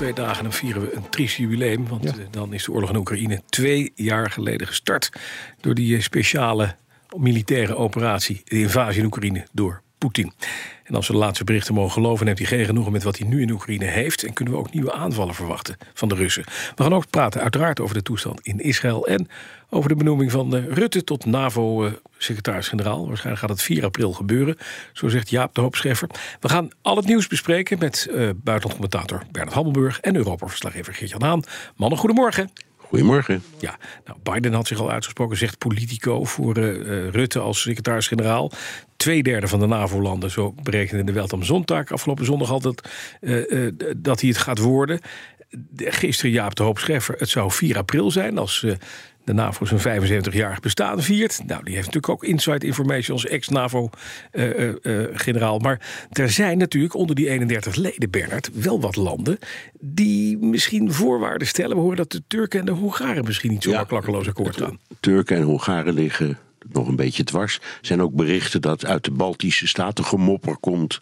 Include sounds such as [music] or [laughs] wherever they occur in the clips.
Twee dagen en dan vieren we een triest jubileum. Want eh, dan is de oorlog in Oekraïne twee jaar geleden gestart. Door die eh, speciale militaire operatie, de invasie in Oekraïne door Poetin. En als we de laatste berichten mogen geloven, neemt hij geen genoegen met wat hij nu in Oekraïne heeft. En kunnen we ook nieuwe aanvallen verwachten van de Russen. We gaan ook praten, uiteraard, over de toestand in Israël. En over de benoeming van eh, Rutte tot NAVO-secretaris-generaal. Waarschijnlijk gaat het 4 april gebeuren, zo zegt Jaap de Hoopscheffer. We gaan al het nieuws bespreken met uh, buitenlandcommentator Bernard Hammelburg en Europa-verslaggever Geert-Jan Haan. Mannen, goedemorgen. Goedemorgen. Ja, nou, Biden had zich al uitgesproken, zegt Politico voor uh, Rutte als secretaris-generaal. Tweederde van de NAVO-landen, zo berekende de Welt am Zondag afgelopen zondag altijd, uh, uh, dat hij het gaat worden. Gisteren Jaap de Hoop Scheffer, het zou 4 april zijn als de NAVO zijn 75-jarig bestaan viert. Nou, die heeft natuurlijk ook inside information als ex-NAVO-generaal. Uh, uh, maar er zijn natuurlijk onder die 31 leden, Bernard, wel wat landen die misschien voorwaarden stellen. We horen dat de Turken en de Hongaren misschien niet zo ja, klakkeloos akkoord gaan. Turken en Hongaren liggen nog een beetje dwars. Er zijn ook berichten dat uit de Baltische Staten gemopper komt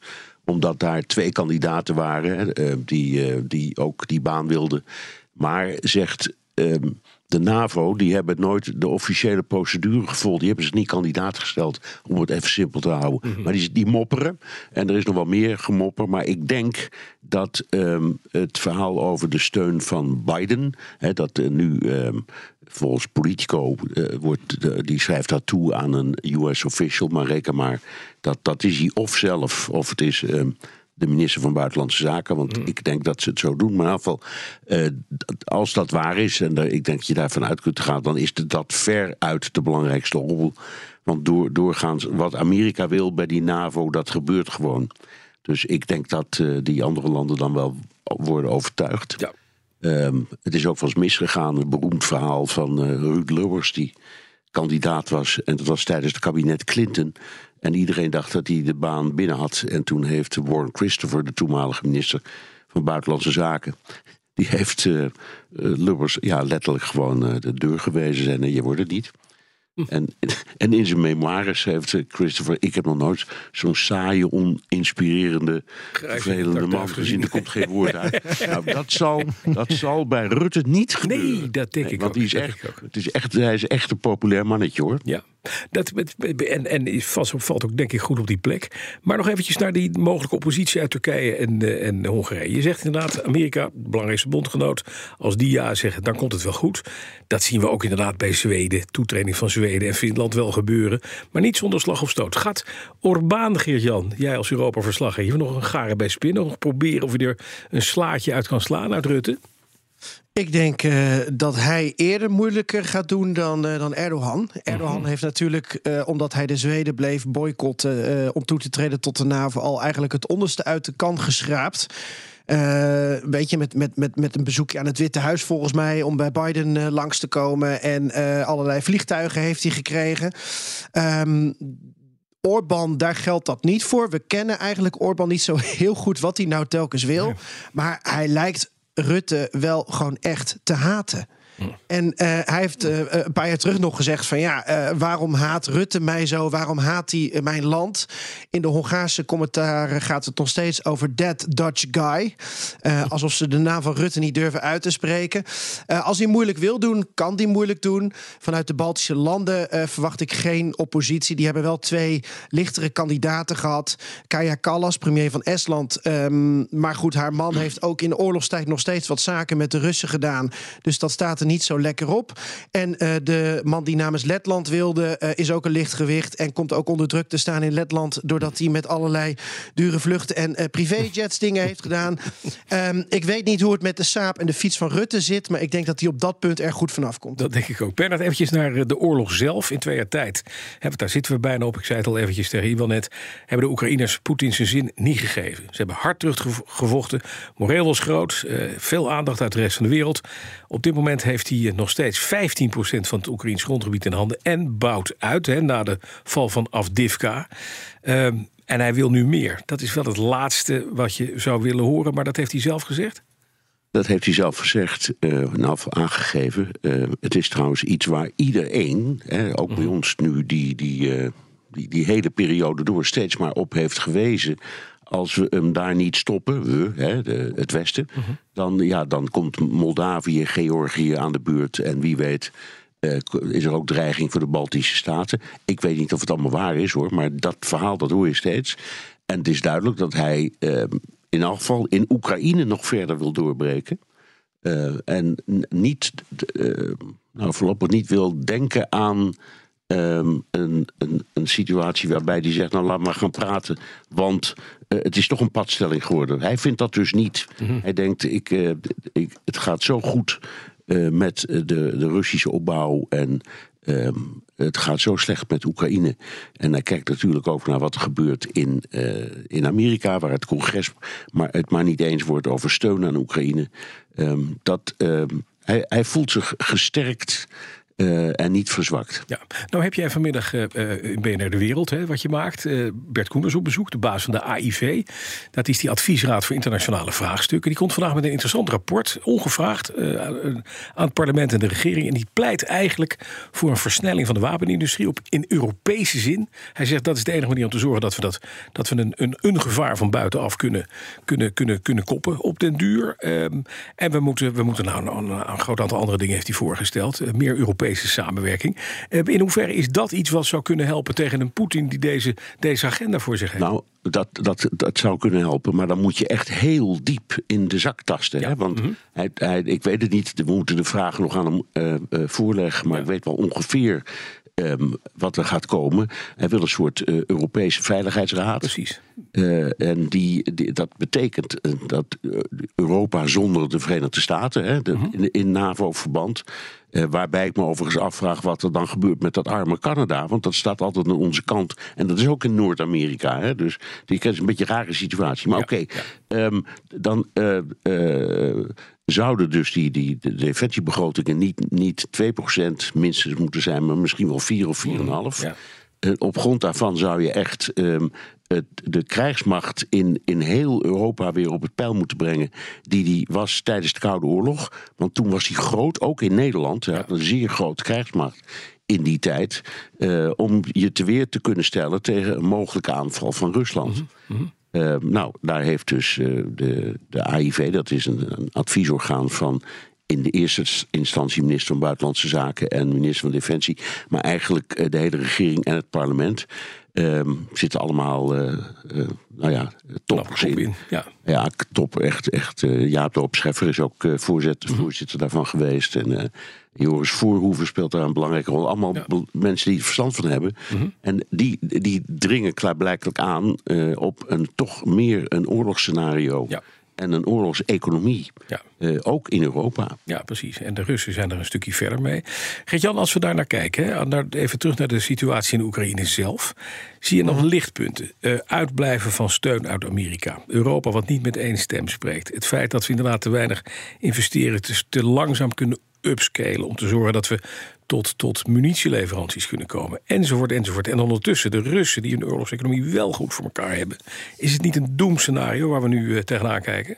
omdat daar twee kandidaten waren uh, die, die ook die baan wilden. Maar zegt um, de NAVO, die hebben nooit de officiële procedure gevolgd. Die hebben ze niet kandidaat gesteld, om het even simpel te houden. Mm -hmm. Maar die, die, mopperen. En er is nog wel meer gemopper. Maar ik denk dat um, het verhaal over de steun van Biden... Hè, dat uh, nu um, volgens Politico uh, wordt, uh, die schrijft dat toe aan een US official... maar reken maar, dat, dat is hij of zelf, of het is... Um, de minister van Buitenlandse Zaken. Want mm. ik denk dat ze het zo doen. Maar in ieder geval, uh, als dat waar is, en ik denk dat je daarvan uit kunt gaan, dan is dat ver uit de belangrijkste rol. Want door, doorgaans, wat Amerika wil bij die NAVO, dat gebeurt gewoon. Dus ik denk dat uh, die andere landen dan wel worden overtuigd. Ja. Um, het is ook wel eens misgegaan, een beroemd verhaal van Ruud Lubbers, die kandidaat was. En dat was tijdens het kabinet Clinton. En iedereen dacht dat hij de baan binnen had. En toen heeft Warren Christopher, de toenmalige minister van Buitenlandse Zaken. Die heeft uh, Lubbers ja, letterlijk gewoon uh, de deur gewezen. En je wordt het niet. En, en in zijn memoires heeft Christopher, ik heb nog nooit zo'n saaie, oninspirerende, vervelende man gezien. Er komt geen woord uit. [laughs] nou, dat, zal, dat zal bij Rutte niet gebeuren. Nee, dat denk nee, ik want ook. Die is echt, het is echt, hij is echt een populair mannetje hoor. Ja. Dat, en en valt, valt ook denk ik goed op die plek. Maar nog eventjes naar die mogelijke oppositie uit Turkije en, en Hongarije. Je zegt inderdaad, Amerika, belangrijkste bondgenoot. Als die ja zeggen, dan komt het wel goed. Dat zien we ook inderdaad bij Zweden. Toetreding van Zweden en Finland wel gebeuren. Maar niet zonder slag of stoot. Gaat Orbán, Geert-Jan, jij als Europa-verslaggever... nog een garen bij spinnen? Nog proberen of je er een slaatje uit kan slaan uit Rutte? Ik denk uh, dat hij eerder moeilijker gaat doen dan, uh, dan Erdogan. Erdogan mm -hmm. heeft natuurlijk, uh, omdat hij de Zweden bleef boycotten om toe te treden tot de NAVO, al eigenlijk het onderste uit de kan geschraapt. Uh, een beetje met, met, met, met een bezoekje aan het Witte Huis, volgens mij, om bij Biden uh, langs te komen. En uh, allerlei vliegtuigen heeft hij gekregen. Um, Orbán, daar geldt dat niet voor. We kennen eigenlijk Orbán niet zo [laughs] heel goed wat hij nou telkens wil. Maar hij lijkt Rutte wel gewoon echt te haten. En uh, hij heeft uh, een paar jaar terug nog gezegd van ja, waarom haat Rutte mij zo? Waarom haat hij mijn land? In de Hongaarse commentaren gaat het nog steeds over that Dutch guy. alsof ze de naam van Rutte niet durven uit te spreken. als hij moeilijk wil doen, kan hij moeilijk doen. Vanuit de Baltische landen verwacht ik geen oppositie. Die hebben wel twee lichtere kandidaten gehad. Kaja Kallas, premier van Estland. Um, maar goed, haar man heeft ook in de oorlogstijd nog steeds wat zaken met de Russen gedaan. Dus dat staat er niet zo lekker op. En de man die namens Letland wilde, is ook een lichtgewicht. En komt ook onder druk te staan in Letland. Doordat hij met allerlei dure vluchten en privéjets dingen heeft gedaan. Um, [laughs] ik weet niet hoe het met de saap en de fiets van Rutte zit. Maar ik denk dat hij op dat punt er goed vanaf komt. Dat denk ik ook. Bernard, eventjes naar de oorlog zelf in twee jaar tijd. Daar zitten we bijna op. Ik zei het al eventjes tegen Iwan net. Hebben de Oekraïners Poetin zijn zin niet gegeven. Ze hebben hard teruggevochten. Moreel was groot. Veel aandacht uit de rest van de wereld. Op dit moment heeft hij nog steeds 15% van het Oekraïns grondgebied in handen. En bouwt uit hè, na de val van Avdivka. Uh, en hij wil nu meer. Dat is wel het laatste wat je zou willen horen. Maar dat heeft hij zelf gezegd? Dat heeft hij zelf gezegd, uh, nou aangegeven. Uh, het is trouwens iets waar iedereen, hè, ook bij mhm. ons nu, die, die, uh, die, die hele periode door steeds maar op heeft gewezen. Als we hem daar niet stoppen, we, hè, de, het Westen, mhm. dan, ja, dan komt Moldavië, Georgië aan de beurt. En wie weet is er ook dreiging voor de Baltische Staten. Ik weet niet of het allemaal waar is hoor, maar dat verhaal dat hoor je steeds. En het is duidelijk dat hij in elk geval in Oekraïne nog verder wil doorbreken. Uh, en niet, nou voorlopig niet wil denken aan um, een, een, een, situatie waarbij hij zegt: Nou, laat maar gaan praten, want uh, het is toch een padstelling geworden. Hij vindt dat dus niet. Mm-hmm. Hij denkt: ik, ik, Het gaat zo goed met de, de Russische opbouw en Um, het gaat zo slecht met Oekraïne. En hij kijkt natuurlijk ook naar wat er gebeurt in, uh, in Amerika, waar het congres maar het maar niet eens wordt over steun aan Oekraïne. Um, dat, um, hij, hij voelt zich gesterkt uh, en niet verzwakt. Ja. Nou heb jij vanmiddag uh, in BNR De Wereld, hè, wat je maakt, Bert Koenders op bezoek, de baas van de AIV. Dat is die adviesraad voor internationale vraagstukken. Die komt vandaag met een interessant rapport, ongevraagd, aan het parlement en de regering. En die pleit eigenlijk voor een versnelling van de wapenindustrie op, in Europese zin. Hij zegt dat is de enige manier om te zorgen dat we, dat, dat we een, een, gevaar van buitenaf kunnen, kunnen, kunnen, kunnen koppen op den duur. Um, en we moeten, we moeten nou een, een, groot aantal andere dingen heeft hij voorgesteld. meer Europese samenwerking. Eh, in hoeverre is dat iets wat zou kunnen helpen tegen een Poetin die deze, deze agenda voor zich heeft? Nou, dat, dat, dat zou kunnen helpen, maar dan moet je echt heel diep in de zak tasten. Hè? Want mhm. hij, hij, ik weet het niet, we moeten de vraag nog aan hem uh, voorleggen, maar ik weet wel ongeveer Um, wat er gaat komen. Hij wil een soort uh, Europese Veiligheidsraad. Precies. Uh, en die, die, dat betekent dat Europa zonder de Verenigde Staten, hè, de, mhm. in, in NAVO-verband, uh, waarbij ik me overigens afvraag wat er dan gebeurt met dat arme Canada. Want dat staat altijd aan onze kant. En dat is ook in Noord-Amerika. Dus die is een beetje een rare situatie. Maar oké, okay, ja. um, dan uh, uh, zouden dus die, die de defensiebegrotingen niet, niet 2% minstens moeten zijn, maar misschien wel 4 of 4,5%. Ja. op grond daarvan zou je echt um, het, de krijgsmacht in, in heel Europa weer op het peil moeten brengen. die die was tijdens de Koude Oorlog. Want toen was hij groot, ook in Nederland. Hij had een zeer grote krijgsmacht in die tijd. Uh, om je te weer te kunnen stellen tegen een mogelijke aanval van Rusland. Mm -hmm. Uh, nou, daar heeft dus uh, de, de AIV, dat is een, een adviesorgaan van in de eerste instantie minister van Buitenlandse Zaken en minister van Defensie, maar eigenlijk de hele regering en het parlement. Um, zitten allemaal, uh, uh, nou ja, toppers in. in. Ja. ja, top. Echt, echt. Uh, Jaap de Scheffer is ook voorzitter, mm voorzitter daarvan geweest. En Joris Voorhoeven speelt daar een belangrijke rol. Allemaal mensen die er verstand van hebben. -hmm. En die, die dringen klaarblijkelijk aan op een toch meer een oorlogsscenario. Ja en een oorlogseconomie. Ja. Uh, ook in Europa. Ja, precies. En de Russen zijn er een stukje verder mee. Gert-Jan, als we daar naar kijken, hè, even terug naar de situatie in Oekraïne zelf. Zie je nog mhm. lichtpunten? Uh, uitblijven van steun uit Amerika. Europa wat niet met één stem spreekt. Het feit dat we inderdaad te weinig investeren, te, te langzaam kunnen upscalen om te zorgen dat we tot, tot munitieleveranties kunnen komen. Enzovoort, enzovoort. En ondertussen de Russen die hun oorlogseconomie wel goed voor elkaar hebben. Is het niet een doemscenario waar we nu uh, tegenaan kijken?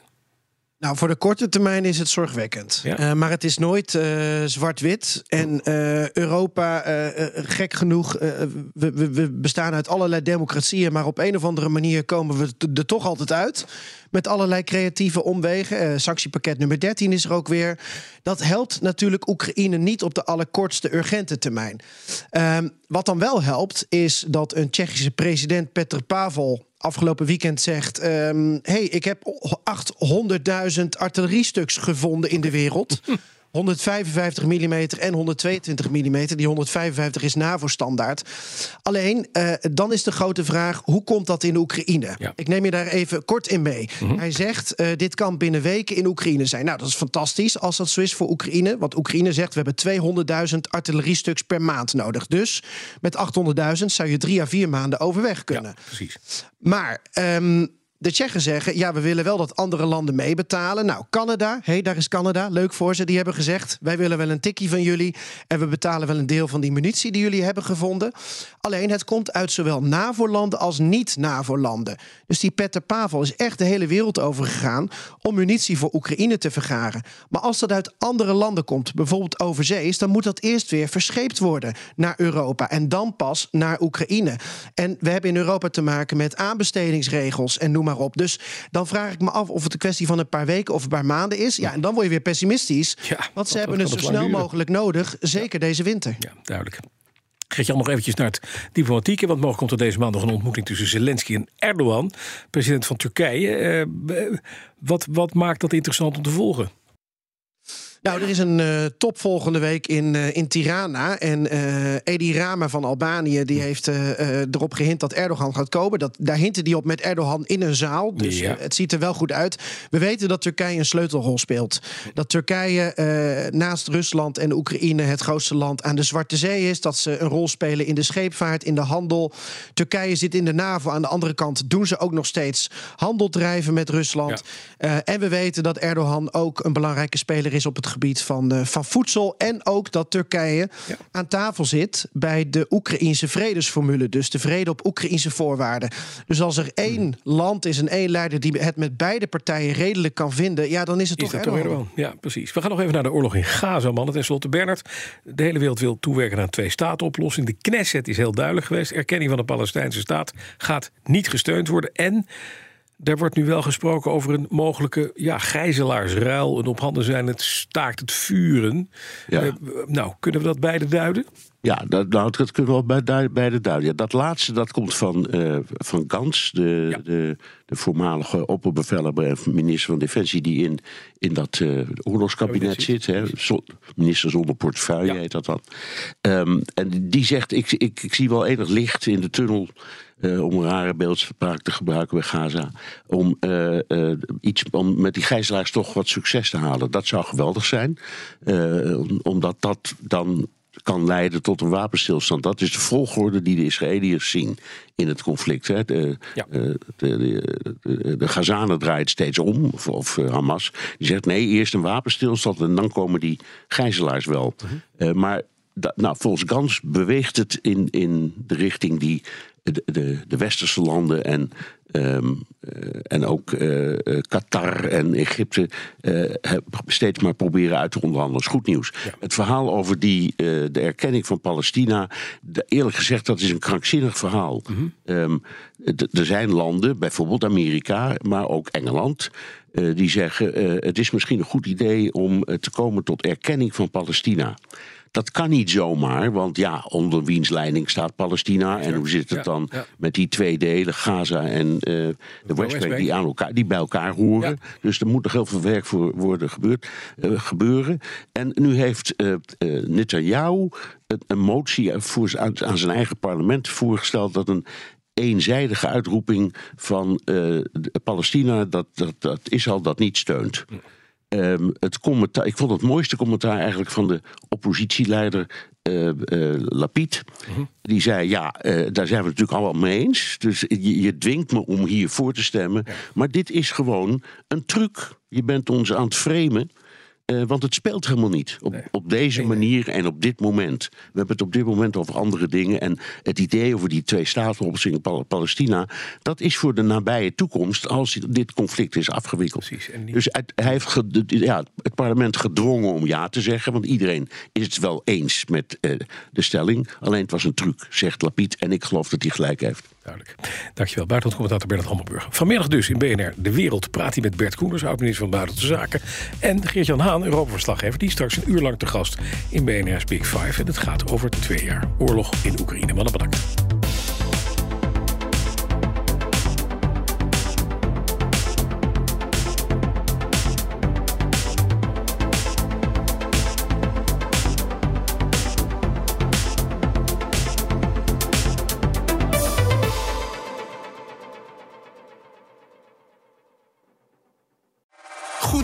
Nou, voor de korte termijn is het zorgwekkend. Ja. Uh, maar het is nooit uh, zwart-wit. En uh, Europa, gek genoeg, we, we, we, bestaan uit allerlei democratieën, maar op een of andere manier komen we er toch altijd uit. Met allerlei creatieve omwegen. sanctiepakket nummer 13 is er ook weer. Dat helpt natuurlijk Oekraïne niet op de allerkortste urgente termijn. Ehm, wat dan wel helpt, is dat een Tsjechische president Petr Pavel afgelopen weekend zegt: um, hey, ik heb 800.000 artilleriestuks gevonden in de wereld. [laughs] 155 mm en 122 mm. Die 155 is NAVO-standaard. Alleen, uh, dan is de grote vraag: hoe komt dat in Oekraïne? Ja. Ik neem je daar even kort in mee. Hij zegt: uh, dit kan binnen weken in Oekraïne zijn. Nou, dat is fantastisch als dat zo is voor Oekraïne. Want Oekraïne zegt: we hebben 200.000 artilleriestuks per maand nodig. Dus met 800.000 zou je drie à vier maanden overweg kunnen. Ja, precies. Maar. Um, de Tsjechen zeggen, ja, we willen wel dat andere landen meebetalen. Nou, Canada, hé, daar is Canada, leuk voor ze. Die hebben gezegd, wij willen wel een tikkie van jullie... en we betalen wel een deel van die munitie die jullie hebben gevonden. Alleen, het komt uit zowel NAVO-landen als niet-NAVO-landen. Dus die Petter Pavel is echt de hele wereld over gegaan... om munitie voor Oekraïne te vergaren. Maar als dat uit andere landen komt, bijvoorbeeld overzees... dan moet dat eerst weer verscheept worden naar Europa... en dan pas naar Oekraïne. En we hebben in Europa te maken met aanbestedingsregels... en noem maar op. Dus dan vraag ik me af of het een kwestie van een paar weken of een paar maanden is. Ja, en dan word je weer pessimistisch. Ja, want ze dat- hebben dat het zo snel mogelijk nodig. Zeker deze winter. Ja, duidelijk. Geert-Jan, nog eventjes naar het diplomatieke. Want morgen komt er deze maand nog een ontmoeting tussen Zelensky en Erdogan, president van Turkije. Eh, wat, wat maakt dat interessant om te volgen? Nou, er is een eh, top volgende week in, eh, in Tirana. En eh Edi Rama van Albanië die heeft erop gehint dat Erdogan gaat komen. Dat, daar hinten die op met Erdogan in een zaal. Dus Ja. het ziet er wel goed uit. We weten dat Turkije een sleutelrol speelt. Dat Turkije naast Rusland en Oekraïne het grootste land aan de Zwarte Zee is. Dat ze een rol spelen in de scheepvaart, in de handel. Turkije zit in de NAVO. Aan de andere kant doen ze ook nog steeds handel drijven met Rusland. En we weten dat Erdogan ook een belangrijke speler is op het gebied van, eh, van voedsel. En ook dat Turkije Ja. aan tafel zit bij de Oekraïnse vredesformule. Dus de vrede op Oekraïnse voorwaarden. Dus als er één land is en één leider die het met beide partijen redelijk kan vinden, ja, dan is het Is toch Erdogan. Ja, precies. We gaan nog even naar de oorlog in Gaza, man. En tenslotte, Bernard, de hele wereld wil toewerken naar een twee-staten-oplossing. De Knesset is heel duidelijk geweest. Erkenning van de Palestijnse staat gaat niet gesteund worden. En er wordt nu wel gesproken over een mogelijke ja, gijzelaarsruil. Een op handen zijn het staakt het vuren. Ja. Eh, nou, kunnen we dat beide duiden? Ja, dat, nou, dat kunnen we wel bij, bij de duiden. Ja, dat laatste dat komt van, eh, van Gans, de, Ja. de, de voormalige opperbevelhebber en minister van Defensie, die in, in dat eh, oorlogskabinet Kabinet zit. Hè, zo- minister zonder portefeuille Ja. heet dat dan. Ehm, en die zegt: ik, ik, ik zie wel enig licht in de tunnel. Eh, om een rare beeldspraak te gebruiken bij Gaza. Om, eh, eh, iets, om met die gijzelaars toch wat succes te halen. Dat zou geweldig zijn. Om- omdat dat dan kan leiden tot een wapenstilstand. Dat is de volgorde die de Israëliërs zien in het conflict. Hè. De, Ja. de, de, de, de Gazanen draait steeds om, of, of Hamas. Die zegt nee, eerst een wapenstilstand en dan komen die gijzelaars wel. Eh, maar nou, volgens Gans beweegt het in, in de richting die de, de, de westerse landen en, ehm, eh, en ook eh, eh, Qatar en Egypte steeds maar proberen uit te onderhandelen. Dat is goed nieuws. Het verhaal over die, de erkenning van Palestina, de- eerlijk gezegd, dat is een krankzinnig verhaal. Ehm, d- er zijn landen, bijvoorbeeld Amerika, maar ook Engeland. die zeggen: het is misschien een goed idee om te komen tot erkenning van Palestina. Dat kan niet zomaar, want ja, onder wiens leiding staat Palestina? En hoe zit het dan met die twee delen, Gaza en eh, de Westbank, die, aan elkaar, die bij elkaar horen? Dus er moet nog heel veel werk voor worden gebeurd, eh, gebeuren. En nu heeft eh eh, Netanyahu een, motie voor, aan, zijn eigen parlement voorgesteld dat een eenzijdige uitroeping van Palestina, dat, dat, dat Israël dat niet steunt. Ehm, het commentaar, ik vond het mooiste commentaar eigenlijk van de oppositieleider Lapid. Die zei: Ja, eh, daar zijn we het natuurlijk allemaal mee eens. Dus je, je dwingt me om hier voor te stemmen. Maar dit is gewoon een truc. Je bent ons aan het framen. Eh, want het speelt helemaal niet op, Nee. op deze Nee, nee. manier en op dit moment. We hebben het op dit moment over andere dingen. En het idee over die twee staten Pal Palestina... dat is voor de nabije toekomst als dit conflict is afgewikkeld. Precies, Dus het, hij heeft ja, het parlement gedwongen om ja te zeggen. Want iedereen is het wel eens met eh, de stelling. Alleen het was een truc, zegt Lapid. En ik geloof dat hij gelijk heeft. Duidelijk. Dankjewel. Buitenlandcommentator Bernard Hammelburg. Vanmiddag dus in BNR De Wereld praat hij met Bert Koeners, oud-minister van Buitenlandse Zaken. En Geert-Jan Haan, Europa-verslaggever, die straks een uur lang te gast in BNR's Big Five. En het gaat over twee jaar oorlog in Oekraïne. Mannen bedankt.